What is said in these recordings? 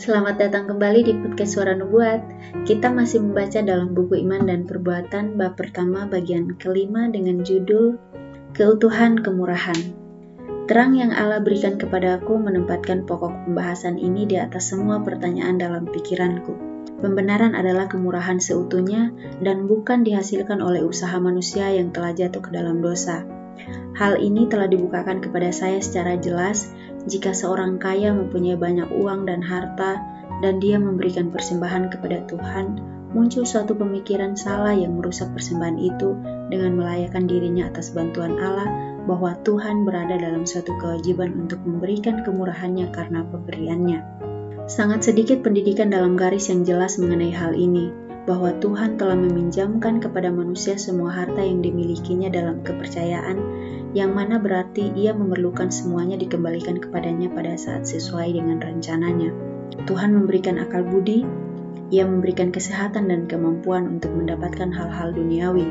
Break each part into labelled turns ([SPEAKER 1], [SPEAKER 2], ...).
[SPEAKER 1] selamat datang kembali di podcast Suara Nubuat. Kita masih membaca dalam buku Iman dan Perbuatan bab pertama bagian kelima dengan judul Keutuhan Kemurahan. Terang yang Allah berikan kepada aku menempatkan pokok pembahasan ini di atas semua pertanyaan dalam pikiranku. Pembenaran adalah kemurahan seutuhnya dan bukan dihasilkan oleh usaha manusia yang telah jatuh ke dalam dosa. Hal ini telah dibukakan kepada saya secara jelas jika seorang kaya mempunyai banyak uang dan harta dan dia memberikan persembahan kepada Tuhan, muncul suatu pemikiran salah yang merusak persembahan itu dengan melayakan dirinya atas bantuan Allah bahwa Tuhan berada dalam suatu kewajiban untuk memberikan kemurahannya karena pemberiannya. Sangat sedikit pendidikan dalam garis yang jelas mengenai hal ini, bahwa Tuhan telah meminjamkan kepada manusia semua harta yang dimilikinya dalam kepercayaan yang mana berarti ia memerlukan semuanya dikembalikan kepadanya pada saat sesuai dengan rencananya. Tuhan memberikan akal budi, ia memberikan kesehatan dan kemampuan untuk mendapatkan hal-hal duniawi.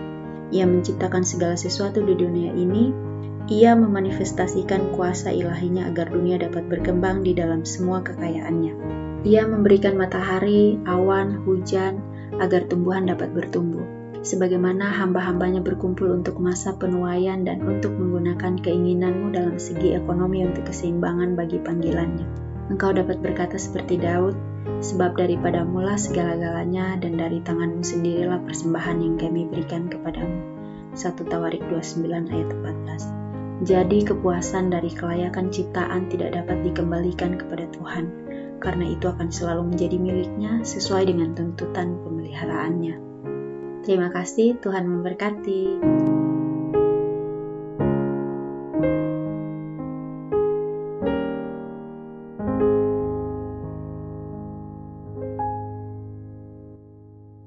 [SPEAKER 1] Ia menciptakan segala sesuatu di dunia ini, ia memanifestasikan kuasa ilahinya agar dunia dapat berkembang di dalam semua kekayaannya. Ia memberikan matahari, awan, hujan, agar tumbuhan dapat bertumbuh sebagaimana hamba-hambanya berkumpul untuk masa penuaian dan untuk menggunakan keinginanmu dalam segi ekonomi untuk keseimbangan bagi panggilannya. Engkau dapat berkata seperti Daud, sebab daripada mula segala-galanya dan dari tanganmu sendirilah persembahan yang kami berikan kepadamu. 1 Tawarik 29 ayat 14 Jadi kepuasan dari kelayakan ciptaan tidak dapat dikembalikan kepada Tuhan, karena itu akan selalu menjadi miliknya sesuai dengan tuntutan pemeliharaannya. Terima kasih, Tuhan memberkati.